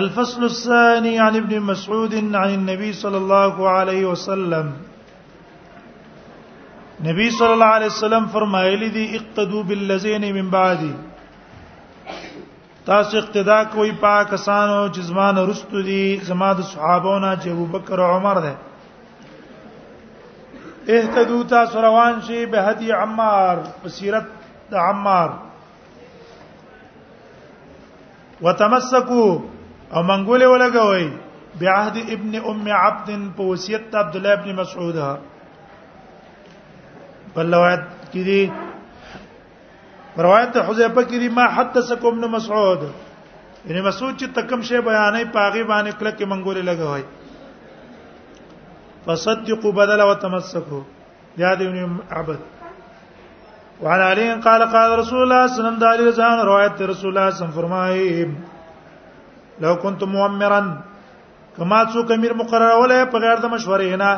الفصل الثاني عن ابن مسعود عن النبي صلى الله عليه وسلم نبی صلی الله علیه وسلم فرمایلی دی اقتدوا بالذین من بعدی تاسو اقتدا کوئ پاکستانو چې زمان رستو دي زما د صحابهونو چې ابوبکر او عمر ده اهتدوا تاسو روان شي به هدي عمار بصیرت د عمار وتمسكوا او منګولې ولګوي بعهد ابن ام عبد په وصیت عبد الله ابن مسعود بل روایت کې دي روایت حذیفه کې دي ما حدثکم ابن مسعود ابن مسعود چې تکم شی بیانې پاغي باندې کله کې منګولې لګوي فصدقوا بدل وتمسكوا زياد بن عبد وعن علي قال قال رسول الله صلى الله عليه وسلم دالي ځان روایت رسول الله صم فرمایي لو كنت مؤمرا کما څوک امیر مقرر ولې په غیر د مشورې نه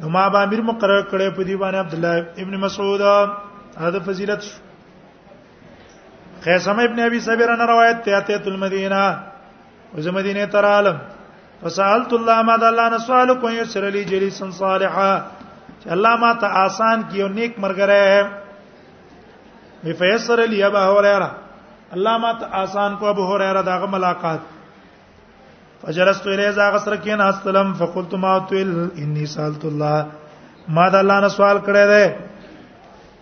نو ما به امیر مقرر کړې په دی باندې عبد الله ابن مسعود هدا فضیلت خیسمه ابن ابي صبر نه روایت ته ته المدینه او زه مدینه ته رالم فسالت الله ما ده الله نه سوال کوم یسر لي جلیسن صالحا چې الله ما ته آسان کیو نیک مرګره می فیسر لي ابا هريره الله ما ته آسان کو ابو هريره دغه ملاقات فجلست الیه زاغ سره کې نه استلم فقلت ما تل انی سالت الله ما ده الله نه سوال کړی دی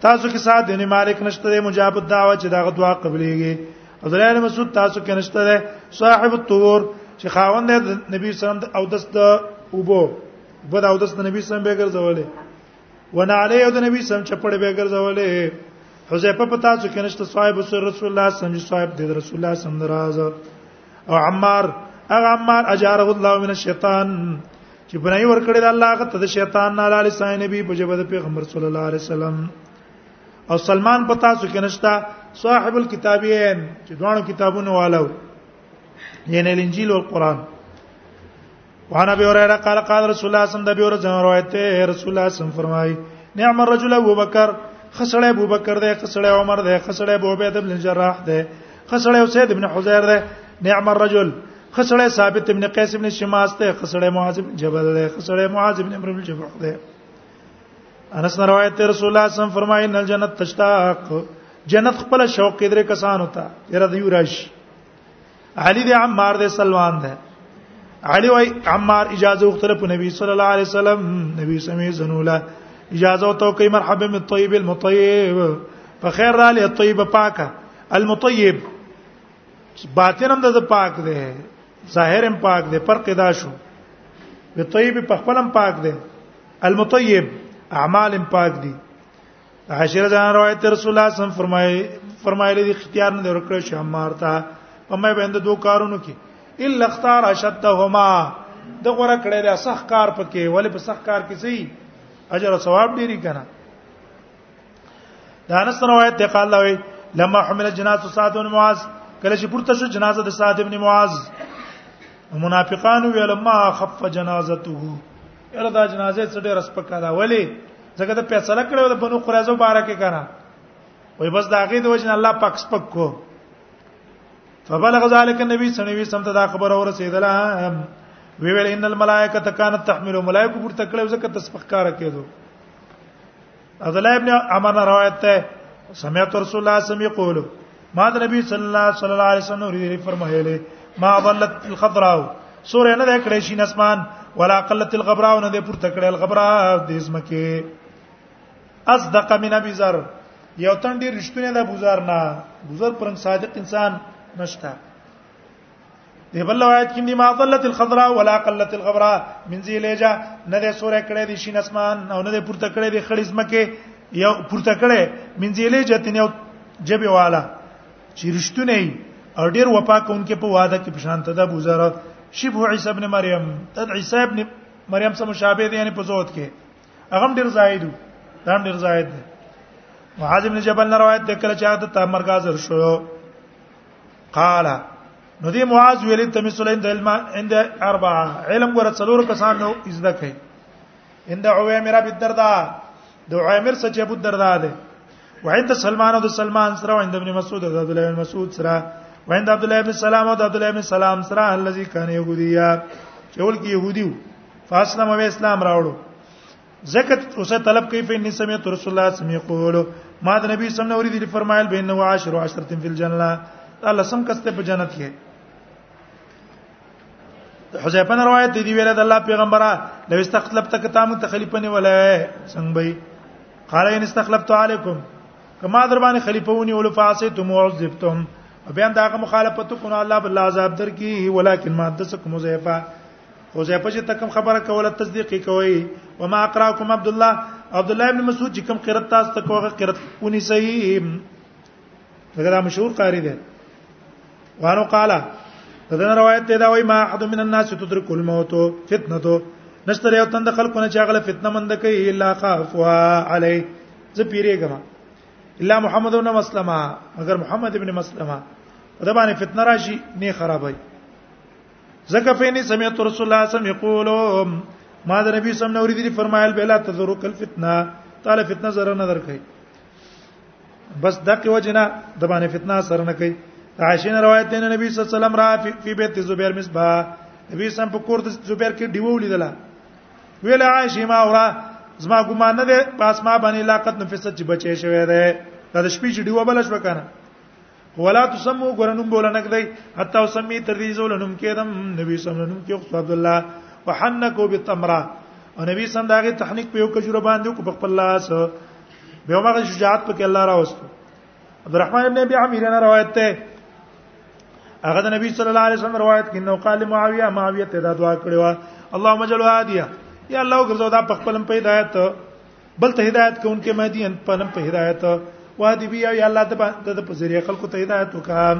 تاسو کې سات بن مالک نشته دی مجاب الدعوه چې داغه دعا قبليږي عبد الله بن مسعود تاسو کې نشته دی صاحب الطور چې خاوند دی نبی صلی الله او دست اوبو بد او دست نبی صلی الله به ګرځولې ونه علی او د نبی صلی الله چپړې به ګرځولې حذیفه په تاسو کې نشته صاحب رسول الله صلی الله علیه وسلم صاحب دی رسول الله صلی الله علیه وسلم او عمار هغه عمار اجاره الله من الشیطان چې بنای ور کړی د الله هغه ته د شیطان نه لاله سای نبی په جبه د پیغمبر صلی الله علیه وسلم او سلمان په تاسو کې نشتا صاحب الكتابین چې دوه کتابونه والو یعنی الانجیل او القرآن وعن ابي هريره قال قال رسول الله صلى الله عليه وسلم روایت ته رسول الله صلی الله فرمای نعم الرجل ابو بکر خسړې ابو بکر ده خسړې عمر ده خسړې ابو عبید بن جراح ده خسړې اسید بن حذیر ده نعم الرجل خسړې ثابت ابن قیس ابن شماس ته خسړې معاذ ابن جبل له خسړې معاذ ابن عمرو بن جبل ده انس نے روایت ہے رسول الله صلی الله علیه وسلم فرمائے ان الجنت تشتاق جنت خپل شوق کې درې کسان ہوتا یره دیو راش علی دی عمار دی سلمان دی علی وای عمار اجازه وختله په نبی صلی الله علیه وسلم نبی سمې زنولا اجازه تو کوي مرحبا من الطيب المطيب فخير را لي الطيب پاکه المطيب باطن هم د پاک دی ظاهر هم پاک دی فرق دا شو به طیب په خپل هم پاک دی المطیب اعمال هم پاک دي عاشر ځان روایت رسول الله صم فرمایي فرمایلی دي اختیار نه ورکړ شي عمار ته په مې باندې دوه کارونو کې الا اختار اشدهما د غره کړه د صح کار پکې ولې په صح کار کې سي اجر او ثواب ډیری کنه دا انس روایت دی قال لوي لما حمل جنازه سعد بن معاذ کله چې پورته شو جنازه د سعد بن معاذ منافقان ویل ما خف جنازته یره دا جنازه څه ډېر سپکه ده ولی ځکه ته فیصله کړو د بنو قریظه مبارکه کړه وای بس دا غي د وجه الله پاک سپک کو فبلغ ذلك النبي صلى الله عليه وسلم ته دا خبر اور رسیدله وی ویل ان الملائکه كانت تحمل ملائکه پورته کړو ځکه تسبیح کار کېدو عبد الله ابن عمر روایت ده سمعت رسول الله صلی الله علیه وسلم یقول ما د نبی صلی الله صلی الله علیه وسلم ری فرمایلی ما ضلت الخضراء سورې نه د کړې شین اسمان ولا قلت الغبراء نه د پورته کړې الغبراء د اسمکه اصدق من ابي ذر یو تن ډیر رښتونه د ابو ذر نه ابو ذر پرنګ صادق انسان نشته دی بل روایت کې ما ضلت الخضراء ولا قلت الغبراء من ذی لجا نه ده سورې کړې دي شین اسمان او نه ده پورته کړې دي خړې زمکه یو پورته کړې من ذی لجا تنه جبه والا چې رښتونه او ډیر وفا کوونکې په واده کې پشان ته د بوزارت شبه عیسی ابن مریم تد عیسی ابن مریم سره مشابه دي یعنی په زوت کې هغه ډیر زاهد دی دا ډیر زاهد دی معاذ ابن جبل روایت ده کله چې عادت مرګازر شو قال نو دی معاذ ویل ته مثلا عند علم عند اربعه علم ور څلور کسان نو زده کوي عند عوامر ابي الدرداء د عامر سچ ابو الدرداء ده وعند سلمان د سلمان سره وعند ابن مسعود د عبد الله بن مسعود سره وعند عبد الله بن سلام او د عبد الله بن سلام سره الذي كان يهوديا چې ول کې يهودي فاسلم او اسلام راوړو زکه اوسه طلب کوي په نسمه تر رسول الله سم یقول ما د نبی صلی الله علیه وسلم فرمایل بین و عشر و عشرت فی الجنه الله سم کسته په جنت کې حذیفه روایت دی ویل د الله پیغمبره لو استخلفت کتام تخلیفه نه ولا څنګه به قال ان استخلفت علیکم کما در باندې خلیفہ ونی ول فاسیتم وعذبتم بیا دا مخالفت کو الله بالله عذاب در کی ولکن ما دسکم زیفا او زه په چې تکم خبره کوله تصدیق کوي و ما اقراکم عبد الله عبد الله ابن مسعود چې کوم قرات تاسو ته کوغه قرات ونی صحیح دا مشهور قاری دی وانو قال دا روایت ته دا وای ما احد من الناس تدرك الموت فتنه نشتره یو تند خلکونه چې هغه فتنه مند کوي الا خافوا علی زه پیریګم الا محمد ابن مسلمه مگر محمد ابن مسلمه دا باندې فتنه راشي نه خرابای زکه فینی سمعت رسول الله صم یقول ما د نبی صم نور دي فرمایل بلا تذرک الفتنه تعالی فتنه زره نه درکې بس دغه وجنه د باندې فتنه سره نه کوي عائشین روایت دی نبی صلی الله علیه وسلم را فی بیت زبیر مصباح نبی صم په کور د زبیر کې دیو لیدله ویل عائشه ما اورا زما ګمان نه ده پاس ما باندې لاقت نفست چې بچي شوی ده دا د شپې چې دیو بل شو کنه ولا تسمو قرنم بولا نقدي حتى اسمي تريز ولا نم كيدم نبي صلى الله عليه وسلم كيخص عبد الله وحنكوا بالتمره ونبي صلى الله عليه وسلم تحنيك په یو کجوره باندې کو په خپل لاس به هغه شجاعت په کې الله راوست عبد الرحمن ابن ابي عامر نه روایت ته هغه د نبی صلی الله علیه وسلم روایت کې نو قال معاویه معاویه ته دا دعا کړې و اللهم جل هادیه یا الله ګرځو دا په خپلم په ہدایت بل ته هدایت کوونکې مهدی ان په نم په هدایت وادي بیا یا الله ته د په ذریعہ خلکو ته هدایت وکړه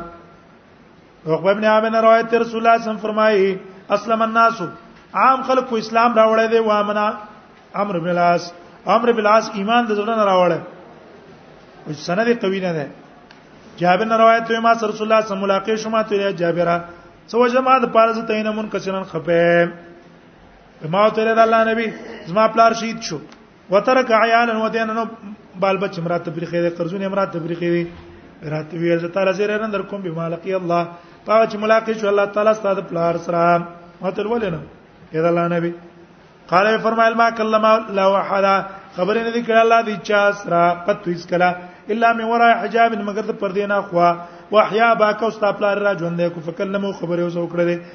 عقبه ابن عامر روایت رسول الله صم فرمایي اسلم الناس عام خلکو اسلام راوړی دی وامنا امر بلاس امر بلاس ایمان د زړه نه راوړی او سند قوی نه ده جابر نه روایت دی ما رسول الله صم ملاقات شوم ته جابره سو جماعت پارز تینمون کسنن خپه ما ته لري الله نبی زما پلار شهید شو وترک عیالا ودینا نو بال بچ مراد تفریقې دي قرضونه مراد تفریقې دي رات ویل زه تعالی زیر نن در کوم به مالقی الله پاو چې ملاقات شو الله تعالی ستاسو پلار سره ما ته ولنه اذا الله نبی قال فرمایل ما کلم لا وحدا خبرې نه دي کړه الله دې چا سره پتو اس کلا الا من وراء حجاب مگر د پردې نه خوا واحیا باک او استاد پلار را ژوند کو فکلمو خبره اوس وکړه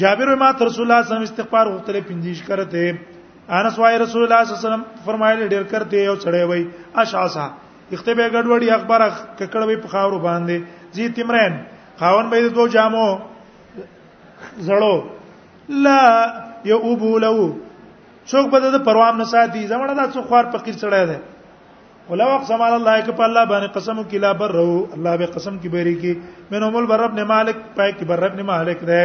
جابر ما تر رسول الله صلی الله علیه وسلم استغفار غوښتل پندیش کرتے انس وای رسول الله صلی الله علیه وسلم فرمایلی ډیر کرتے یو چړې وای اشعصا اخته به ګډوډي اخبار ککړ وای په خاور باندې زی تمرین خاون به دو جامو زړو لا یوبولو څوک به د پروام نه ساتي زمړه دا څو خوار فقیر سړی دی ولو اقسم على الله ک په الله باندې قسم کی لا بر رو الله به قسم کی بری کی من هم البر ابن مالک پای کی بر ابن مالک ده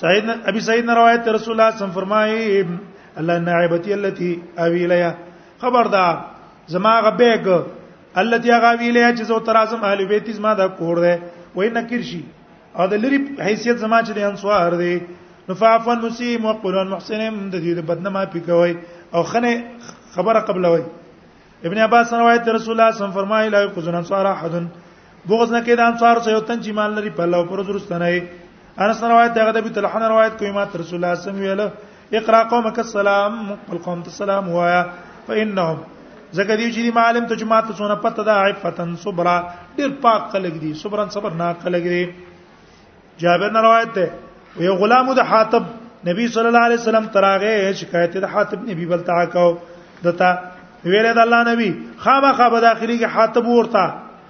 سعید ابي سعید نے روایت رسول الله صم فرمایي الله نعبتي التي اوي لها خبردار زما غبېګ التي غاوي لها چې زو ترازم اهل بیت زما دا کور ده وای نکر شي او د لری حیثیت زما چې د انصار دی نو فعفن مسیم وقلون محسنم د دې بدنما پکوي او خنه خبره قبلوي ابن عباس روایت رسول الله صم فرمایي لا یقزن انصار احد بغض نه کې د انصار سره یوتن چې مان لري په لو پر درستنه انس روایت دغه د بیت الحن روایت کوي ما رسول الله صم ویل اقرا قومک السلام خپل قوم ته سلام وایا فانهم زکه دی چې معلم ته جماعت څونه پته ده عفتن صبر ډیر پاک خلک دي صبرن صبر نه خلک دي جابر نه روایت ده یو غلام د حاتب نبی صلی الله علیه وسلم تراغه شکایت د حاتب نبی بل تا کو دتا ویل د الله نبی خامخا به داخلي کې حاتب ورته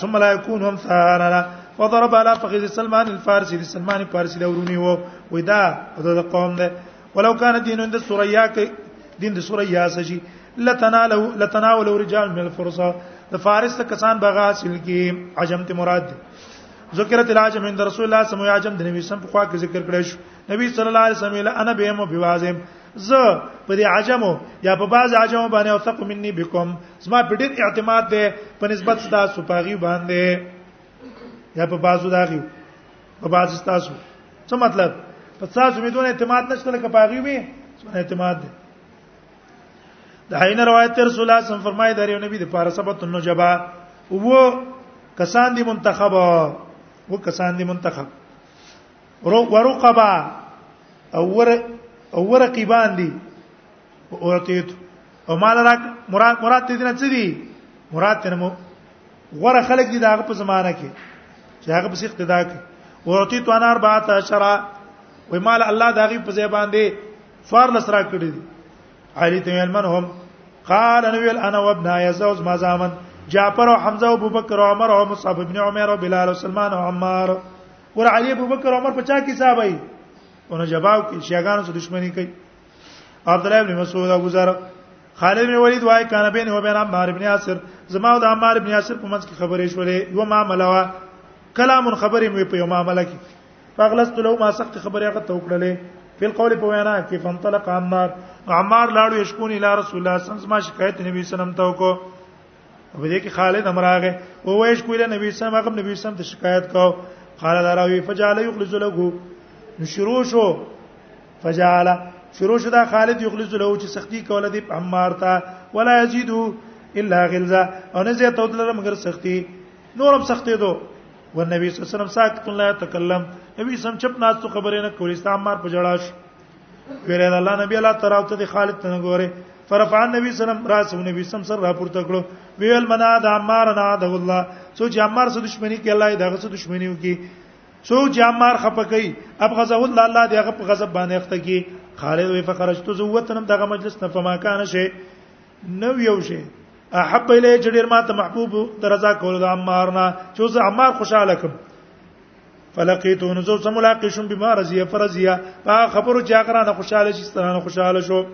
ثم لا يكون هم ثارا وضرب على فخذ سلمان الفارسي دي سلمان الفارسي دا ورونی وو ودا دا قوم ده ولو كان دين عند سوريا دين د سوريا سجي لتناله لتناول رجال من الفرصه د فارس ته کسان بغا حاصل کی عجم ته مراد ده ذکرت العجم عند رسول الله صلی الله علیه وسلم عجم د نبی سم په خوا کې ذکر کړی شو نبی صلی الله علیه وسلم انا بهم بوازم ز په دې عجمو یا په باز عجمو باندې او ثق مني بكم زما په ډېر اعتماد ده په نسبت ستا سپاغي باندې یا په بازو داغي په بازو تاسو څه مطلب په تاسو مې دونه اعتماد نشته لکه پاغي وي څونه اعتماد ده د حین روایت رسول الله صم فرمایي دا یو نبی د پاره سبت النجبا وو کسان دي منتخب وو کسان دي منتخب ورو ورقبا او ور او ورقبان دي اورتیت او مال راک مراد مراد دې نه څه دي مراد تر مو غره خلک دي داغه په زمانہ کې چې هغه په اقتدا کې اورتیت انا 14 وای مال الله داغي په ځای باندې سوار لسرا کړی دي علی ته یلمن هم قال انا ویل انا وابن یزوج ما زامن جعفر او حمزه او ابوبکر او عمر او مصعب ابن عمر او بلال او سلمان او عمار ور علی ابوبکر عمر 50 کې صاحب ای اونو جواب کې شیعاګانو سره دښمنی کوي عبد الله بن مسعود ابو ذر خالد بن ولید وای کان بین و بین عمار بن یاسر زما او د عمار بن یاسر په منځ کې خبرې شولې یو معاملې وا کلام خبرې مې په یو معاملې کې فغلست له ما سخت خبرې هغه توکړلې په قول په وینا کې فنطلق عمار عمار لاړو یشکون الی رسول الله صلی الله علیه وسلم ما شکایت نبی صلی الله علیه وسلم ته وکړه په دې کې خالد امراغه او وایش کوله نبی صلی الله علیه وسلم نبی صلی الله علیه وسلم ته شکایت کاو قال دراوی فجعل یخلص له نو شروع شو فجعل شروع شدا خالد یخلص له چې سختی کوله دی په عمار ته ولا یزيدو الا غلظه او نه زیاته ودل مگر سختی نورم سختې دو والنبي صلی الله علیه وسلم ساکت لا يتكلم نبی سم چپ ناس تو خبره نه کولی استا عمار په جړاش ویره الله نبی الله تعالی ته خالد ته ګوره فرفع النبي صلی الله علیه وسلم راس نبی سم سر راپورته کړو ویل منا د عمار نه د الله سوچ عمار سره دښمنی کې الله دغه سره دښمنی وکي څوک چې عمار خپکې ابغزه الله الله دی هغه په غضب باندې اخته کی خالد وی فخرجت زوتنم دغه مجلس نه فما کان شي نو یو شي احب الی جډیر ما ته محبوب درزا کول د عمار نه چې اوس عمار خوشاله کوم فلقیت نزو سم ملاقات شم بما رضیه فرضیه خبرو چې هغه نه خوشاله شي ستانه خوشاله شو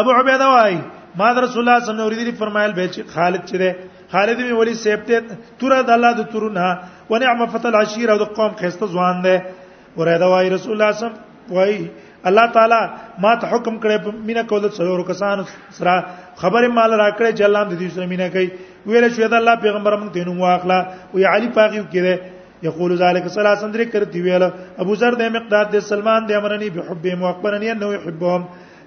ابو عبیده وای ما در رسول الله صلی الله علیه وسلم فرمایل به چې خالد چې ده خالد می ولی سیفته تور د الله د تورونه و نعم فتل عشیر او د قوم خسته ځوان ده ورته وای رسول الله صلی وای الله تعالی ما ته حکم کړی په مینا کول څلور کسان سره خبره مال راکړې چې الله دې سره مینا کوي ویل شو دا الله پیغمبر موږ ته نو واخلا وی علی پاغي کړي یقول ذلک ثلاثا درې کرتی ویل ابو ذر د مقداد د سلمان د امرنی بحب مؤقبرنی انه يحبهم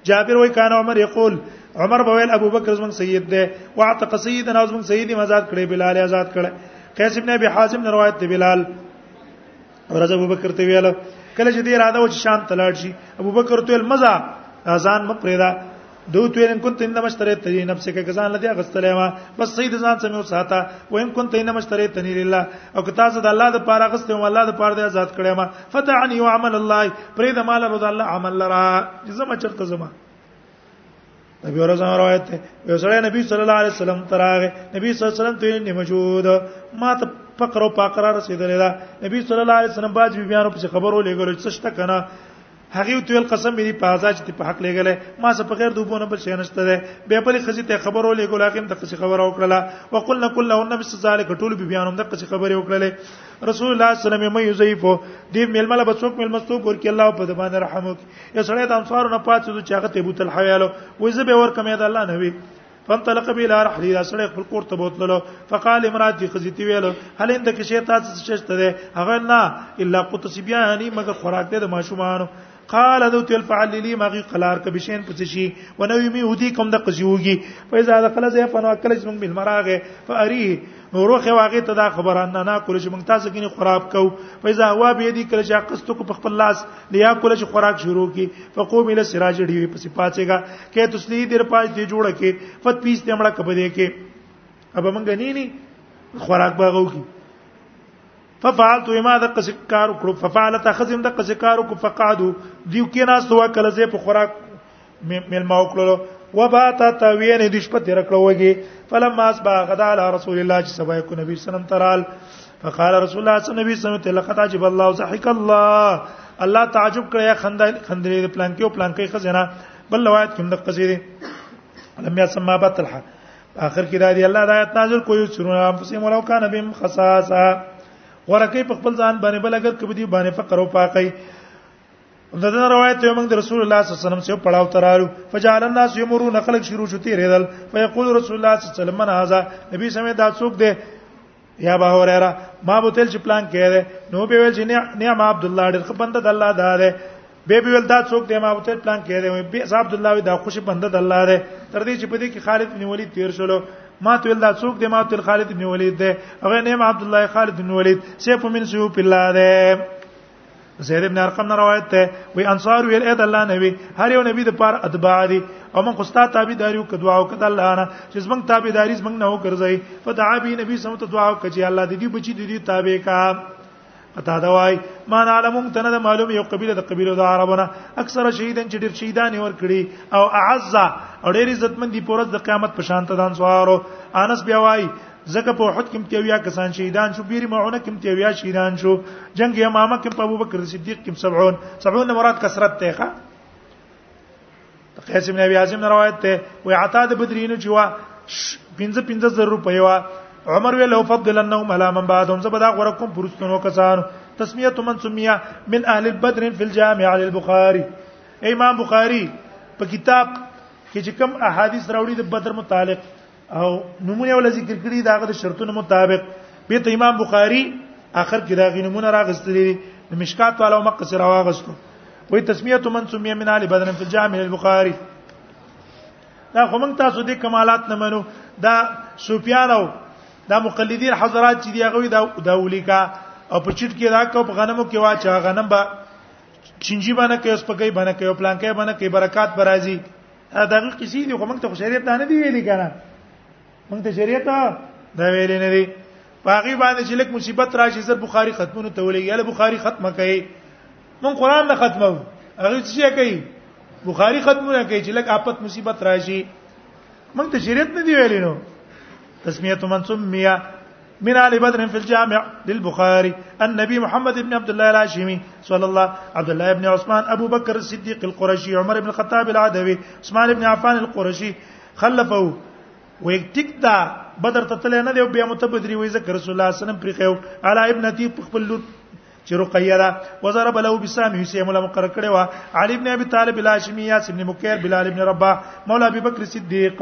جابر وای کان عمر یقول عمر بویل ابو بکر زمون سید ده واعتق سیدنا زمون سید مزاد کړي بلال آزاد کړي قیس ابن ابي حازم نے روایت دی بلال ورځ ابو بکر ته ویل کله چې دې اراده و چې شام تلاړ شي ابو بکر ته مزه اذان مپریدا دو تو ان كنت انما اشتريتني نفسك كزان لدي غستلې ما بس سید ځان سمو ساته و ان كنت انما اشتريتني لله او کتا زه د الله د پاره غستې او الله د پاره د آزاد کړې ما فتعني وعمل الله پرې د مال رضا الله عمل لرا زما چرته زما نبی ورځ روایت ده یو سره نبی صلی الله علیه وسلم تراغه نبی صلی الله علیه وسلم ته موجود ما ته فقر او پاکرار رسیدلې ده نبی صلی الله علیه وسلم باج بیانو په خبرو لګول چې څه کنه هغه ته ویل قسم دې په ازا چې په حق لګلې ما څه په غیر دوبونه بل شي نشته ده به په خزي ته خبر ولې ګل هغه ته څه خبر او کړله وقلنا كلهن مثل ذلك ټول بي بیانوم د څه خبرې وکړلې رسول الله صلی الله علیه وسلم مې یوزیف دې ململه بچوک مل مستوب ورکی الله په د باندې رحم وکي یا سړی د انصارو نه پاتې چې هغه ته بوتل حوالو وې زه به ور کمې ده الله نه وي فانطلق به الى رحل الى سره خپل کور ته بوتللو فقال امراتی خزیتی ویل هل اند کې شی تاسو څه شته ده هغه نه الا قط سبیا هني مګر خوراک دې د ماشومان قال ذو تل فعل لي ما غي قلار ک بشين پڅ شي ونوي مي ودي کوم د قزيوږي فاذا دخل زي فنو اكل جنم بالمراغه فاريه نورو خو هغه ته دا خبره نه نه کول چې موږ تاسو کې خراب کو فیزا هوا به دې کړ چې قسط کو په خپل لاس لیا کول چې خوراک شروع کی فقوم ال سراج دی په سپاتېګا کې تسلی دې پاج دې جوړه کې فت پیس دې مړه کبه دې کې اب موږ نه نه خوراک باغو کې ففعلت ما د قص کار کړو ففعلت خزم د قص کار کو فقعدو دیو کې ناس تو کله زه په خوراک مل ما وکړو وبات توین د شپه تیر کړو وږي فلما اسبا غدا علی رسول الله چې سبا کو نبی سلام ترال فقال رسول الله صلی الله علیه وسلم ته لقد عجب الله ضحك الله الله تعجب کړی خندا خندلې د پلان کې او پلان کې خزنه بل روایت کې د قصې لم يسمى بطلحه اخر کې دا دی الله دا آیت نازل کوي چې نور انفسهم ولو کان بهم خصاصه ورکه په خپل ځان باندې بل اگر کبه دی باندې فقر او پاکي دغه روایت یو موږ د رسول الله صلی الله علیه وسلم څخه پړاو ترالو فجعل الناس یمرون خلق شروع شو تیرېدل فیقول رسول الله صلی الله علیه وسلم من هذا نبی سمې دا څوک دی یا ابو هريره ما بوتل چې پلان کړي نو به ویل چې نعم عبد الله ډېر ښه بنده د الله دا ده به به ول دا څوک دی ما بوتل پلان کړي وي به عبد الله دا خوش بنده د الله ده تر دې چې په دې کې خالد بن ولید تیر شلو ما ته ول دا څوک دی ما ته خالد بن ولید ده هغه نعم عبد الله خالد بن ولید سیف من سیوف الله ده زید ابن ارقم نه روایت ته وی انصار ویل اې د الله نبی هر یو نبی د پاره اتباع دي او من خوستا تابعداري او کدوا او کده الله نه چې زمنګ تابعداري زمنګ نه وکړځي فدعا به نبی سمت دعا او کجي الله دې دې بچي دې دې تابع کا اتا دا وای ما علمون تنه د معلوم یو قبيله د قبيله د عربونه اکثره شهیدان چې ډیر شهیدان ور کړی او اعز او ډیر عزتمن دي پورز د قیامت په شان ته دان سوارو انس بیا وای زکه په احد کې متیویا کسان شهیدان شو بیر معونه کې متیویا شهیدان شو جنگ یمامه کې په ابوبکر صدیق کې 70 70 مراد کثرت ته ښه قیس ابن ابي عاصم روایت ته وی عطا د بدرینو چې وا 15 15 زر روپیا وا عمر وی لو فضلنهم على من بعدهم زبدا غره کوم پرستونو کسان تسمیه من سمیه من اهل البدر فی الجامع للبخاری امام بخاری په کتاب کې چې کوم احادیث راوړي د بدر متعلق او نمونه ول ذکر کړی داغه د شرطونو مطابق به ته امام بخاری اخر کې داغه نمونه راغستلې د مشکات والو مقصر واغستو وې تسمیه من سمیه من علی بدن فی جامع البخاری دا خو موږ تاسو د کمالات نه منو دا سفیان او دا مقلدین حضرات چې دی هغه دا دا ولیکا او په چټ کې دا کو په غنمو کې واچا غنم با چنجي باندې کې اوس پکې باندې کې پلان کې باندې کې برکات برازي دا قصې دي خو موږ ته شریعت نه دی ویلي کنه موږ ته شریعت دا ویلي نه دی باغی باندې چې لک مصیبت راشي زر بخاری ختمونه ته ولې یاله بخاری ختمه کړي مون قران نه ختمو هغه څه کوي بخاری ختمونه کوي چې لک آفت مصیبت راشي مونږ ته شریعت نه دی ویلی نو تسمیه من سمیا من علي بدر في الجامع للبخاري النبي محمد بن عبد الله الهاشمي صلى الله عبد الله بن عثمان ابو بكر الصديق القرشي عمر بن الخطاب العدوي عثمان بن عفان القرشي خلفه ويتك دا بدر ته تل نه دی بیا متبدری وای ذکر رسول الله صلی الله علیه وسلم پر خو علی ابنتی خپل لور چې رقیه دا وزرب له بسام حسین مولا مقرر کړي وا علی ابن ابي طالب الهاشمي یاس ابن مکیر بلال ابن رباح مولا ابي بکر صدیق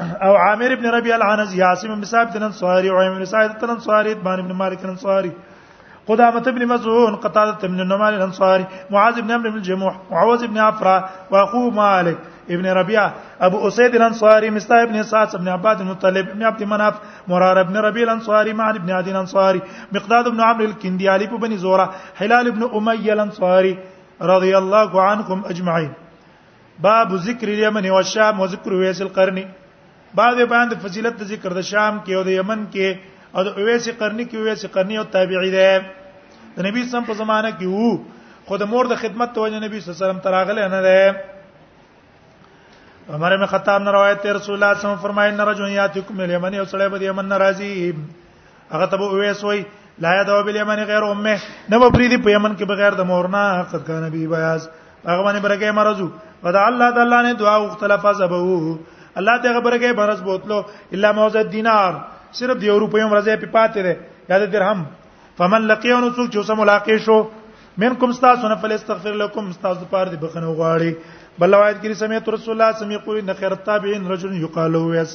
او عامر بن ربيع العنزي عاصم بن ثابت الانصاري وعيم بن سعيد الانصاري ابن بن مالك الانصاري قدامة بن مزعون قتادة بن النمال الأنصاري معاذ بن عمرو بن الجموح وعوز بن عفراء وأخوه مالك ابن ربيعة أبو أسيد الأنصاري مستا بن سعد بن عباد المطلب بن عبد مناف مرار بن ربيع الأنصاري معن بن عدي الأنصاري مقداد بن عمرو الكندي علي بن زورة هلال بن أمية الأنصاري رضي الله عنكم أجمعين باب ذکر الیمن او الشام او ذکر ویس القرنی بعد بیان د فضیلت د ذکر د شام کې او د یمن کې او د ویس قرنی کې ویس قرنی او تابعی ده د نبی سم په زمانه کې وو خو د مور د خدمت ته وجه نبی صلی الله علیه وسلم تراغله نه ده عمر بن خطاب نے روایت ہے رسول اللہ صلی اللہ علیہ وسلم فرمائے ان رجل یاتکم من الیمن یو سړی به یمن ناراضی هغه ته وې سوې لا یادو بل یمن غیر امه نه به پریدي په یمن کې بغیر د مورنا قد کان بی بیاز هغه باندې برګه مرزو ودا الله تعالی نه دعا وختلف زبو الله ته برګه برز بوتلو الا موزه دینار صرف دی روپې هم راځي په پاتې ده یا د درهم فمن لقيه نو څوک چې سم ملاقات شو منکم استاسو نه فلستغفر لكم استاذ پاره دی بخنه غواړي بل روایت کې سمعت رسول الله سمي قول ان خير التابعين رجل يقال ويس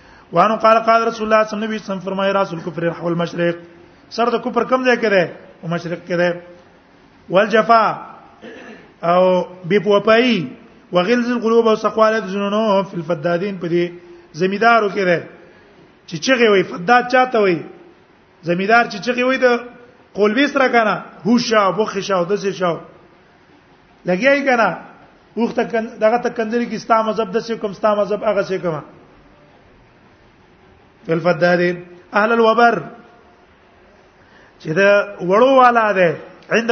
وانه قال قال رسول الله صلی الله علیه وسلم فرمایي رسول کفر رحو المشرق سر د کفر کم ځای کړي او مشرق کړي والجفا او بي پوپای وغلز القلوب او سقواله د جنونو فی الفدادین په دې زمیدارو کړي چې چغه وي فداد چاته وي زمیدار چې چغي وای د قول ویس را کنه هوشا بوخشا او دسه شاو لګیای کنه وخت دغه تکندري کې ستا مذهب د څه کوم ستا مذهب هغه څه کوم الفداري اهل الوبر چې دا وړو والا ده عند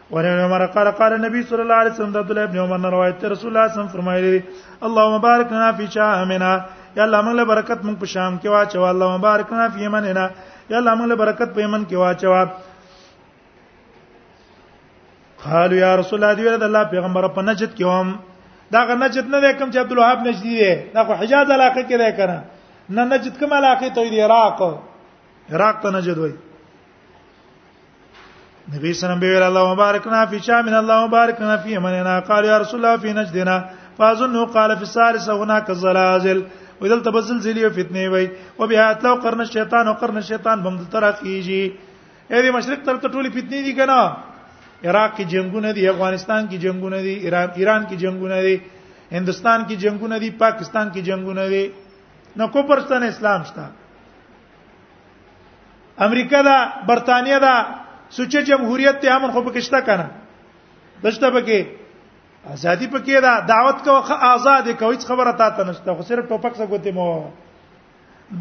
وعن ابن عمر قال قال النبي صلى الله عليه وسلم عبد الله بن عمر روایت رسول الله صلی الله علیه وسلم فرمایلی اللهم بارک لنا فی شامنا یا الله موږ له برکت موږ په شام کې واچو اللهم بارک لنا فی یمننا یا الله موږ له برکت په یمن کې واچو قالوا یا رسول الله دی ورته الله پیغمبر په نجد کې هم دا غ نجد نه کوم چې عبد الوهاب نجدی دی دا خو حجاز علاقه کې دی کنه نه نجد کوم علاقه ته دی عراق عراق ته نجد وایي نبی صلی الله علیه وسلم به الله مبارکنا فی شام الله مبارکنا فی مننا قال یا رسول الله فی نجدنا فاظن قال فی الثالثه هناك الزلازل ودل تبزل زلی او فتنه وای او بیا اتلو قرن شیطان او قرن شیطان بم تر کیږي اې دې مشرق تر ته ټولې فتنې دي کنه عراق کې جنگونه دي افغانستان کې جنگونه دي ایران ایران کې جنگونه دي هندستان کې جنگونه دي پاکستان کې جنگونه دي نو کوپرستان اسلام شته امریکا دا برتانیا دا سوچه جمهوریت ته امن خو پکشته کنه دشته پکې ازادي پکې دا دعوت کوخه آزاد کوي هیڅ خبره تا ته نشته خو صرف ټوپک څه ګوتې مو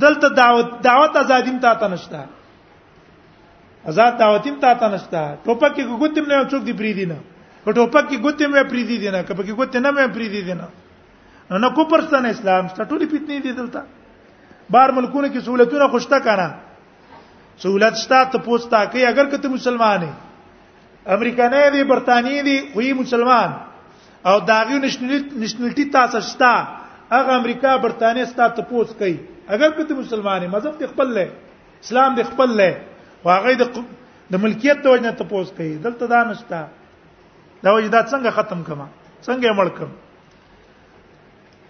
دلته دعوت دعوت ازادي تا ته نشته آزاد دعوت هم تا ته نشته ټوپک کې ګوتې نه څوک دی پری دینه په ټوپک کې ګوتې مې پری دینه کپکې ګوتې نه مې پری دینه نو نه کوپر ستنه اسلام ست ټولې فتنې دي دلته بار ملکونو کې سہولتونه خوشته کړه سہولت شته ته پوستا کوي اگر کته مسلمان یې امریکانه دی برتانی دی خو یې مسلمان او داغي نشنلټی تاسو شته هغه امریکا برتانی ستا ته پوس کوي اگر کته مسلمان یې مذهب ته خپل لې اسلام دې خپل لې واغې د د ملکیت د وجنه ته پوس کوي دلته دا نشته دا وجه دا څنګه ختم کما څنګه مړ کم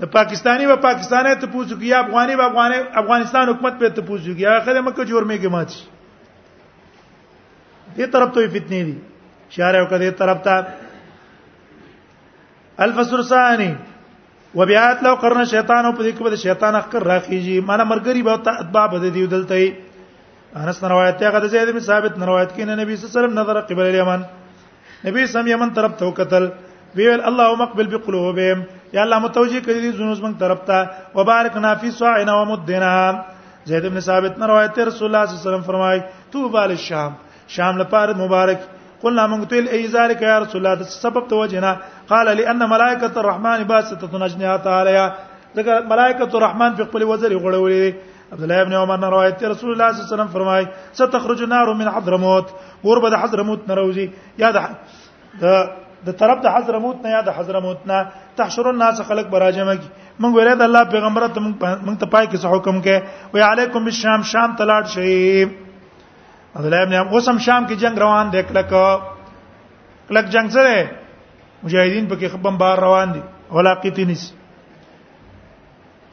د پاکستانی و پاکستانه ته پوښتنه کوي افغاني و افغاني افغانستان حکومت په ته پوښتنه کوي هغه خلک مکه جوړ میږي مات شي دې طرف ته فتنې دي شارع او کده طرف ته الفسر ثاني وبيات لو قرن شیطان او په دې کې به شیطان اخر راخیږي معنی مرګري به اتباع بده دی دلته انس روایت ته غد زید بن ثابت روایت کین نبی صلی الله علیه وسلم نظر قبل الیمن نبی سم یمن طرف ته وکتل ویل اللهم اقبل بقلوبهم یا الله متوجی کړي دي زونوس موږ طرف ته وبارک نا فی صاعنا ومدنا زید بن ثابت نه روایت رسول الله صلی الله علیه وسلم فرمای تو بال الشام شام لپاره مبارک قلنا من قتل اي ذلك يا رسول الله سبب توجهنا قال لان ملائكه الرحمن باسطه اجنحتها عليها ذکر ملائکه الرحمن په خپل وزر غړولې عبد الله ابن عمر روایت ته رسول الله صلی الله علیه وسلم فرمای ستخرج نار من حضرموت اور به د حضرموت نه راوځي یا د د طرف د حضرموت نه یا د حضرموت نه تحشر الناس خلق براجمه کی مونږ ویل د الله پیغمبر ته مونږ ته پای کې څه حکم کې وی علیکم بالشام شام تلاړ شي عبد الله ابن عمر اوسم شام کې جنگ روان دی کلک کلک جنگ سره مجاهدین پکې خبم بار روان دي ولاقیتنس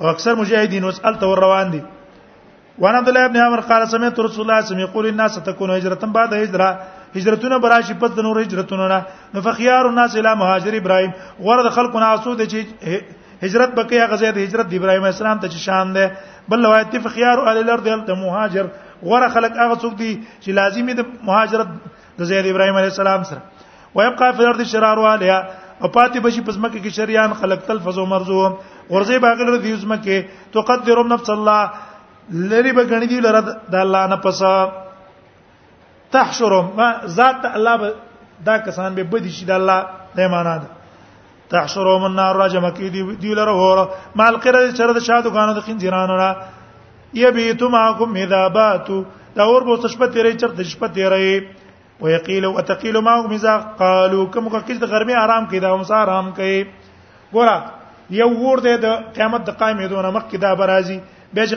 او اکثر مجاهدین اوس ال تور روان دي وان عبد الله ابن عمر قال سمعت رسول الله صلی الله علیه وسلم یقول الناس تكون هجرة بعد هجرة هجرتونه براشي پس د نور هجرتونه نه نو فخيار الناس الى مهاجر ابراهيم غره د خلکو نه اسود چې هجرت بکې هغه زیات هجرت د ابراهيم اسلام ته چې شان ده بل روایت فخيار اهل الارض هل مهاجر غره خلک هغه څوک دي چې لازمي د مهاجرت د زید ابراهيم عليه السلام سره ويبقى في الارض شرار والها او پاتې بشي پزمکه کې شریان خلق تلفظ او مرزو ورځي باغل رضی یزمکه تقدر نفس الله لری به غنی دی لره د الله نه پس تحشرهم ما ذات الله دا کسان به بدی شي د الله د معنا ده تحشرهم النار راجم کی دی دی لره ور مال قره چر د شادو غانو د خنجرانو را یبیتو معکم اذا باتو دا اور بو شپه تیرې چر د شپه تیرې ويقيل وتقيل ما هم اذا قالوا کوم وخت د غرمه آرام کې دا هم سار آرام کوي ګوره یو ور دی د قیامت د قائمې دونه مخکې دا برازي بیا چې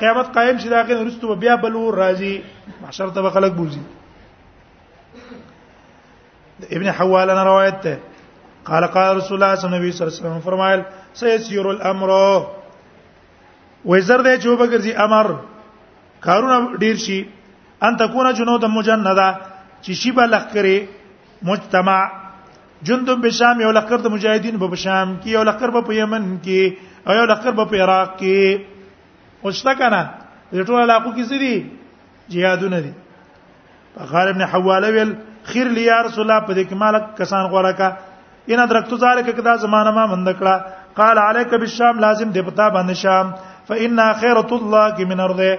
قیامت قائم شي دا کې ورستو بیا بل ور راځي محشر ته خلک بوزي ابن حوال نه روایت ده قال قال رسول الله صلی الله علیه وسلم فرمایل سيسير الامر وزر دې چې وبګرځي امر کارونه ډیر شي ان تكون جنود مجنده چې شی به لخرې مجتمع جندم به شام یو لخر د مجاهدین په شام کې یو لخر په یمن کې او یو لخر په عراق کې اوستا کنه د ټول علاقو کې څه دي جهادونه دي فقال ابن حواله ویل خیر لی یا رسول الله په دې کې مالک کسان غوړه کا ان درکتو ذالک کدا زمانہ ما مند کړه قال عليك بالشام لازم دې پتا باندې شام فإن خيرة الله من أرضه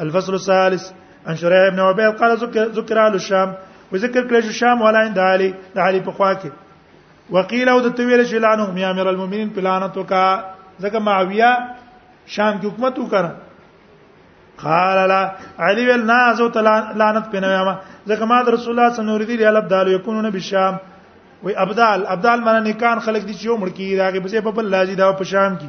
الفصل الثالث عن شريح بن عبيد قال ذكر اهل الشام وذكر كل الشام ولا عند علي د علي په خوا کې وقيل او د تویل چې لعنهم يا امير المؤمنين پلانتو کا ځکه معاويه شام کې حکومت وکړه قال لا علي ول نازو لعنت په نوې ما ځکه ما رسول الله صلی الله علیه وسلم الب دالو یکونون بالشام وی ابدال ابدال معنی نکان خلق دي چې یو مړ کی راغي په بل لازم دا په شام کې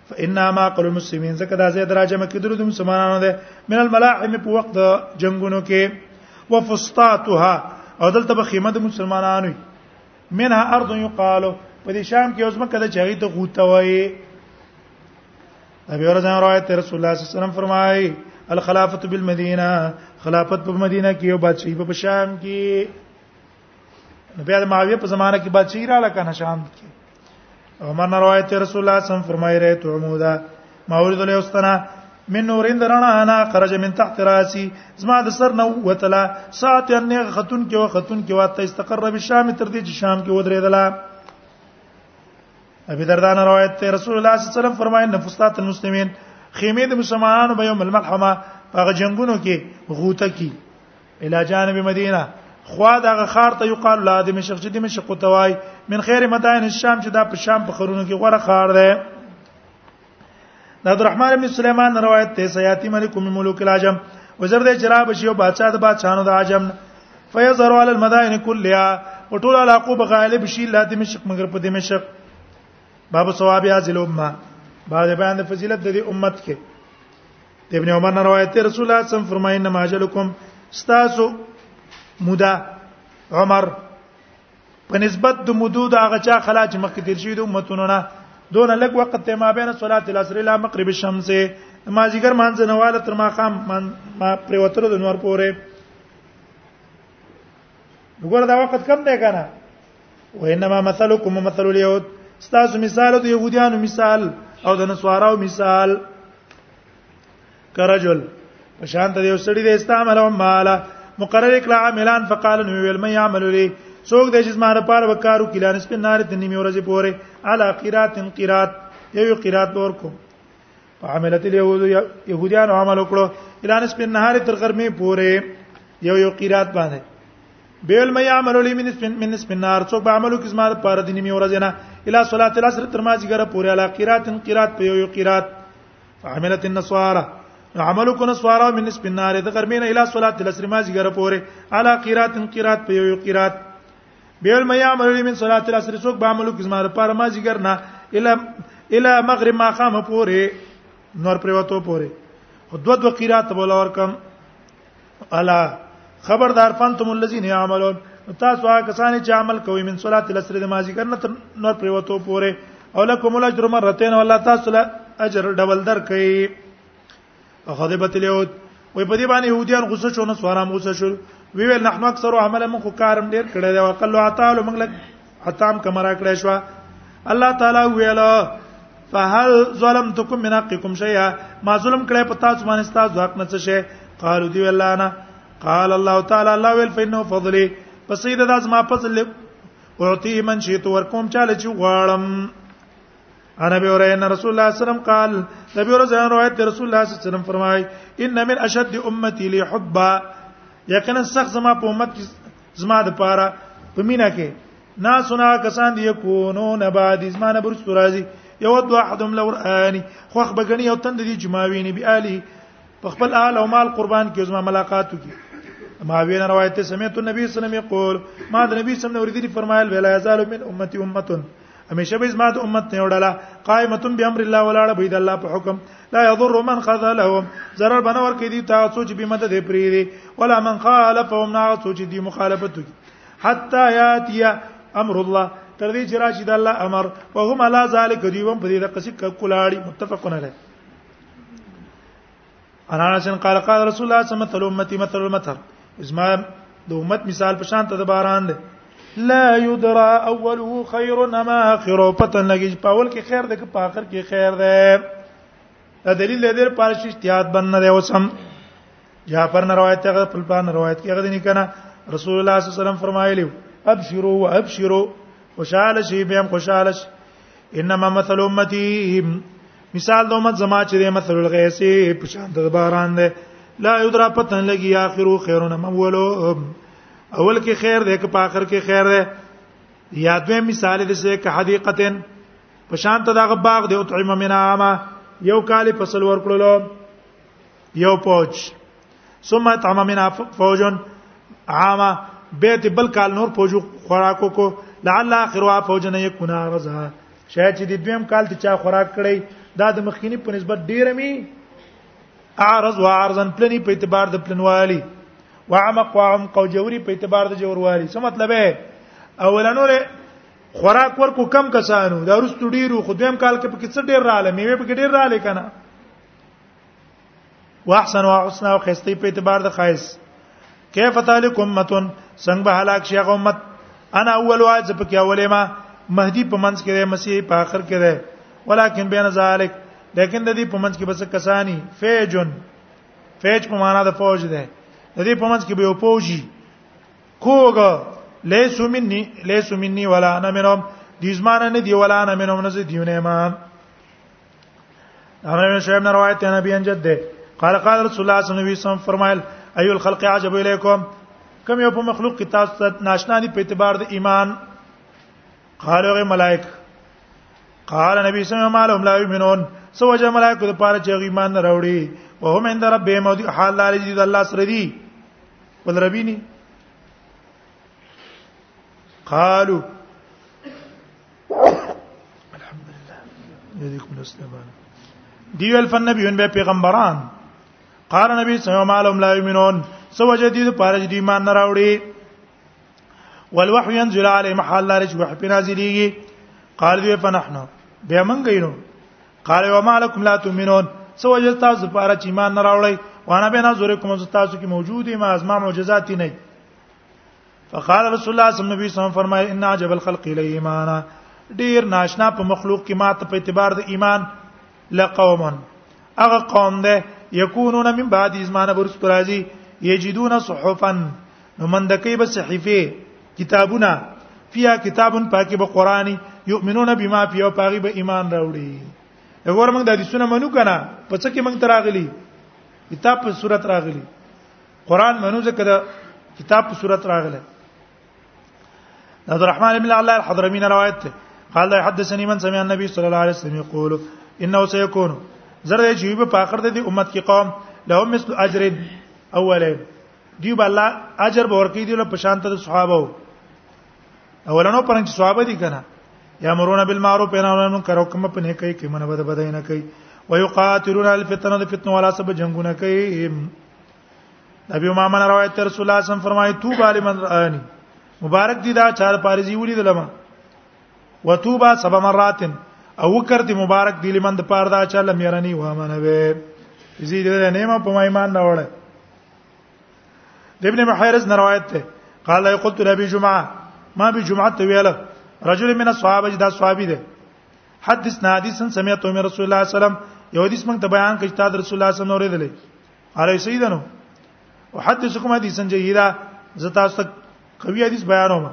فانما قل المسلمين زکه دا زید راجمه کیدل د مسلمانانو ده من الملاحم په وخت جنگونو کې وفسطاتها او دلته به خیمه د مسلمانانو منها ارض یقال په دې شام کې اوس مکه د چاغی ته غوته وایي ابي ورځان روایت رسول الله صلی الله علیه وسلم فرمایي الخلافه بالمدینه خلافت په مدینه کې او بادشاہي په شام کې نو بیا د معاویه په زمانه کې بچی را لکنه شام کې او من روایت رسول الله صم فرمای رہے تو عمودا ما ورید له استنا من نورین درنا انا خرج من تحت راسی زما د سر نو وتلا ساعت ان خاتون کې و خاتون کې واته استقر بالشام تر دې چې شام کې ودرېدله ابي دردان روایت ته رسول الله صلی الله علیه وسلم فرمایي نفسات المسلمین خیمه د مسلمانانو به یوم الملحمه هغه جنگونو کې غوته کی الی جانب مدینه خوا دغه خار ته یقال لا د مشق چې د مشق توای من خیر مدائن الشام چې دا په شام په خرونو کې غوړه خار ده د عبدالرحمن ابن سليمان روایت ته سياتي ملک من ملوک العجم وزر دې چرا بشي او بادشاہ د بادشاہانو د عجم فيظهر على المدائن كلها وطول علاقو بغالب شي لا دمشق مگر په دمشق باب ثواب هذه الامه بعد بیان د فضیلت د امت کې ابن عمر نه روایت دی رسول الله صم فرمایي نه ماجلکم استاسو مودا عمر په نسبت د مودو د هغه چا خلا چې مخکې تیر شوی د امتونو نه دون لګ وخت ته ما بین صلات العصر الى مغرب الشمس ما زیګر مانځ نه واله تر ما خام ما پریوتره د نور پوره وګوره دا وخت کم دی کنه و انما مثلکم مثل اليهود ستاسو مثال د يهوديانو مثال او د نصاراو مثال کرجل په شان ته یو سړی د استعمال او مالا مقرر کړه عاملان فقال نو ویل مې عمل لي څوک د چې زماره پار وکارو کلان سپین نار د نیمه ورځې پورې علا قرات قرات یو قرات ورکو عملت اليهود يهوديان عمل وکړو الان سپین نهار تر غرمه پورې یو یو قرات باندې بیل مې عمل لي من سپین من سپین نهار څو به عملو کې زما د پاره دیني مې ورځ نه الا صلاه العصر تر ما جګره پورې علا قرات قرات په یو یو قرات عملت النصارى عملو کو نصارا من سپین نهار د غرمه نه الا صلاه العصر ما جګره پورې علا قرات قرات په یو یو قرات بیل ما یعمل من صلاه العصر څوک به عملو کې زماره پر ما ذکر نه الا الا مغرب ما قام پوره نور پروتو پوره او دو دو قرات بولا ورکم الا خبردار فانتم الذين يعملون تاسو هغه کسان چې عمل کوي من صلاه العصر د ما ذکر نه نور پروتو پوره او لکم الاجر مرتين والله تاسو له اجر ډبل درکې غضبت اليهود وې په دې باندې يهوديان غوسه شو نو سوارام غوسه شو وی ویل نحنو اکثر عمل موږ کارم ډیر کړی دی وقلو عطال موږ لک حتام کمرا کړی شو الله تعالی ویل فهل ظلمتكم من حقكم شيئا ما ظلم کړی په تاسو باندې تاسو حق نه څه شي قالو دی ویل انا قال الله تعالی الله ویل فإنه فضلي پسې دا ما فضل اعطيه من شئت ورکوم چاله چې غواړم عن ابي هريره ان رسول الله صلى الله عليه وسلم قال نبی ورځان روایت رسول الله صلی الله علیه وسلم فرمای ان من اشد امتي لي حبا یقینا سخت زما په امت کې زما د پاره په مینا کې ناسنا کسان دی کونو نباد زما نه برست راځي یو دو احدم لو رانی خوخ بغنی او تند دي جماویني بي علي په خپل اهل او مال قربان کې زما ملاقات وکي ما وینا روایت سمعت النبي صلی الله علیه وسلم یقول ما د نبی صلی الله علیه وسلم اوریدلی فرمایل ولا یزال من امتی امه همیشه به زما د امت نه وړاله قائمتون بامر الله ولاړه به د الله په حکم لا يضر من خذلهم zarar بنور کې دي تا سوچ به مدد پری دي ولا من خالفهم نا سوچ دي مخالفت کی حتا یاتی امر الله تر دې چې راشي د الله امر او هم لا ذالک دیوم په دې د قصې کلاړي متفقون علیه انا انس قال قال رسول الله صلى الله عليه وسلم امتي مثل المطر ازما د امت مثال په شان ته د باران ده لا يدرى اوله خير ام اخره پتن لګی په اول کې خیر ده که په اخر کې خیر ده دا دلیل دی پر پارش اجتهاد بند نه دی وسم جعفر نه روایت هغه په پلان روایت کې هغه دي کنه رسول الله صلی الله علیه وسلم فرمایلی ابشروا وابشروا خوشاله شي بهم خوشاله شي انما مثل امتي مثال د امت زما چې د مثل الغیثی په شان د باران ده لا یدرا پتن لګي اخرو خیرون مولو اول کې خیر ده که په اخر کې خیر ده یا دوی مثال د څه که حدیقتن په شان ته دغه باغ دی او طعم من عامه یو کال فصل ورکړلو یو پوج ثم طعم من فوج عامه بیت بل کال نور فوج خوراکو کو لعل اخرها فوج نه یکون غزا شاید چې د دویم کال ته چا خوراک کړی دا د مخکینی په نسبت ډیر می اعرض وعرضا پلنی په اعتبار د پلنوالی وعمق وعمق او جوری په اعتبار د جوروالی څه مطلب دی اولنو له خوراک ورکو کم کسانو دا رستو ډیرو خو دویم کال کې پکې څه ډیر رااله میوه پکې ډیر رااله کنه واحسن واحسن او خستی په اعتبار د خاص کیف تالک امتون څنګه به هلاک شي هغه امت انا اول واج په کې اولې ما مهدی په منځ کې دی مسیح په اخر کې دی ولکن بین ذالک لیکن د دې په منځ کې بس کسانی فیجن فیج په معنا د فوج ده د دې په منځ کې به یو فوجي کوګه لیسو مني لیسو مني ولا انا منهم دې زمانه نه دی ولا انا منهم نه زه دیونه ما عمرو بن شعيب روایت دی نبی انجد ده قال قال رسول الله صلی الله علیه وسلم فرمایل ايو الخلق عجب الیکم کوم یو په مخلوق کې تاسو ته ناشنا دي په اعتبار د ایمان قال هغه ملائک قال نبی صلی الله علیه وسلم لا یؤمنون سو وجه ملائک د پاره چې ایمان نه راوړي او هم اند رب به مودي حال لري د الله سره دي ول ربینی قالو الحمدلله یذکم الاسلام دی ول فنبیون به پیغمبران قال نبی صلی الله علیه وسلم لا یمنون سو جدید پارج دی ایمان نه راوړي والوحي ينزل عليه محل لا رجوع په نازلېږي قال دی فنحن بیا مونږ یینو قال وما لكم لا تؤمنون سو جدید تاسو پارج ایمان نه راوړي وانا به نظر کوم تاسو کې موجود ما ازما معجزات نه فقال رسول الله صلی الله علیه وسلم فرمای ان عجب الخلق الی ایمانا ډیر ناشنا په مخلوق کې ماته په اعتبار د ایمان لقومن هغه قوم ده یکونون من بعد ازمان برس ترازی یجدون صحفا نو من دکی به صحیفه کتابونه فیا کتابن پاکي به قرآنی یؤمنون بما فیو پاغي به ایمان راوړي وګور موږ د حدیثونه منو کنه په څه کې موږ تراغلی کتاب په صورت راغلی قران منو ځکه دا کتاب په صورت راغله عبد الرحمن بن الله الحضرمي روایت ده قال حدثني من سمع النبي صلى الله عليه وسلم يقول انه سيكون زرد چې په اخر د امت کې قوم لهم مثل اجر اوله دی بل الله اجر به ورکې دی له پشانت د صحابه اولنو پرنګ صحابه دي کنه یامرون بالمعروف ینهون عن المنکر حکم په نه کوي کې منه بد بدای نه کوي ويقاتلون الفتنه د فتنه ولا سبب جنگونه کوي ابي امامه نه روایت رسول الله صم فرمایي تو بالی من رانی مبارک دي دا چار پارزي ولید لمه وتوبا سبع مرات او کرت مبارک دي لمن د پاره دا چا لم يرني و امنه به زی دې نه ما په ایمان نه وړه ابن محيرز نه روایت ده قال قلت لابي جمعه ما بي جمعه ته ویل رجل من الصحابه دا صحابي ده حدثنا حدیثا سمعت من رسول الله صلی الله علیه وسلم یو حدیث موږ ته بیان کړ چې تا رسول الله صلی الله علیه وسلم اوریدلې علی سیدنو احدثکم حدیثا جیدا زتا است قوی حدیث بیانوم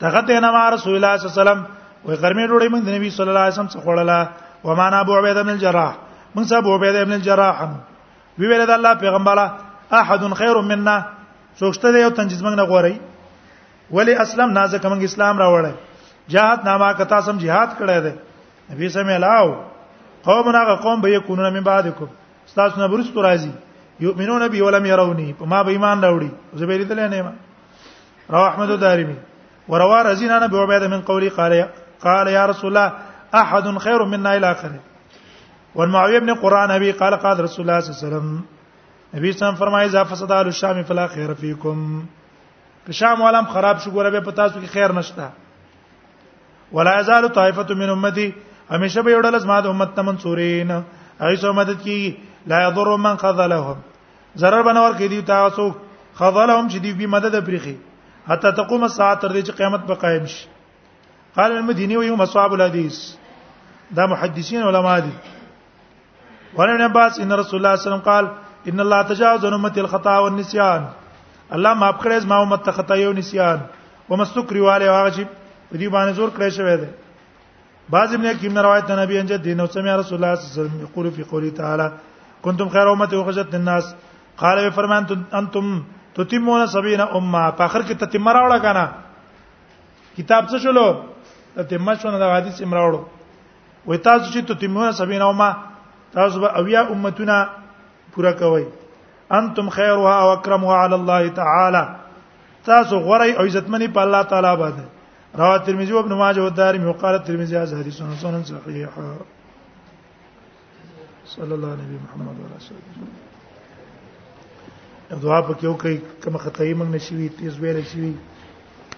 تغدینا مع رسول الله صلی الله علیه وسلم وې غرمې ډوړې موږ د نبی صلی الله علیه وسلم څخه خوړله و معنا ابو عبید بن الجراح موږ صاحب عبید بن الجراح وی ویل د الله پیغمبره احد خیر منا څوکشته یو تنجیز موږ نه غوړی ولی اسلام نازه کوم اسلام راوړل جهاد نامه کتا سم جهاد کړه ده نبی سم علاو قوم راغه قوم به یکونو من بعدکم تاسو نه برست راځي یؤمنون بی ولم يرونی په ما به ایمان راوړي زبیر دل نه ما رواه احمد الدارمی وروا رزینا نبی عبیده من قولی قال قال یا رسول الله احد خير منا الى اخره والمعاويه بن قران ابي قال قال رسول الله صلى الله عليه وسلم نبی صلی الله علیه وسلم فرمایي اذا فسد اهل الشام فلا خير فيكم که شام عالم خراب شو ګوره به پتا سو کې خیر نشته ولا یزال طائفه من امتی همیشه به یوډل زما د امت ته منصورین هغه سو مدد کی لا یضر من خذلهم zarar بنور کې دی تاسو خذلهم چې دی به مدد پرخي حتی تقوم الساعه تر دې چې قیامت به قائم شي قال المديني ويوم اصحاب الحديث دا محدثين علماء دي وعن ابن عباس ان رسول الله صلی الله علیه وسلم قال ان الله تجاوز عن امتي الخطا والنسيان الله ما بکړې ما امت ته خطا او نسيان ومستکری والے هغه چې په دې باندې زور کړی شوی دی بعض ابن حکیم نه روایت نبی انجه دین او سمع رسول الله صلی الله علیه وسلم یقول فی قوله تعالی کنتم خیر امه وخشت الناس قال فرمان انتم تتمون 70 امه په اخر کې تتمه راوړه کنه کتاب څه شلو تتمه شونه د حدیث امراوړو و تاسو چې تتمون سبین او ما تاسو به اویا امتونه پورا کوي انتم خیرها او اکرمها علی الله تعالی تاسو غوړی او عزتمنی په الله تعالی باندې رواه ترمذی او ابن ماجه او دارمی او قال ترمذی از حدیث سنن صحیح صلی الله علیه محمد و رسول الله دعا پکې وکړئ کوم خدای موږ نشوي تیز ویل شي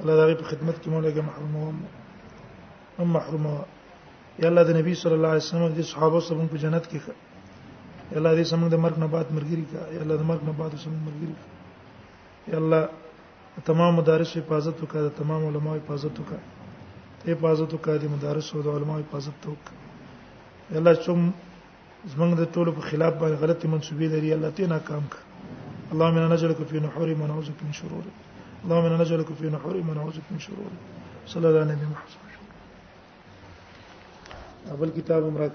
الله دغه په خدمت کې مولګه محرومه هم محرومه یا الله د نبی صلی الله علیه وسلم د صحابه سره په جنت کې یا الله دې سمون د مرګ نه بعد مرګري کا یا الله د مرګ نه بعد سمون مرګري کا یا الله تمام مدارس حفاظت وکړه د تمام علما حفاظت وکړه ته حفاظت وکړه د مدارس او د علما حفاظت وکړه یا الله څوم زمنګ د ټولو په خلاف باندې غلطي منسوبې لري الله ته ناکام کړ اللهم انا نجلك في نحور ما نعوذ بك من شرور اللهم انا نجلك في نحور ما نعوذ بك من شرور صلى الله عليه وسلم ابل کتاب امرک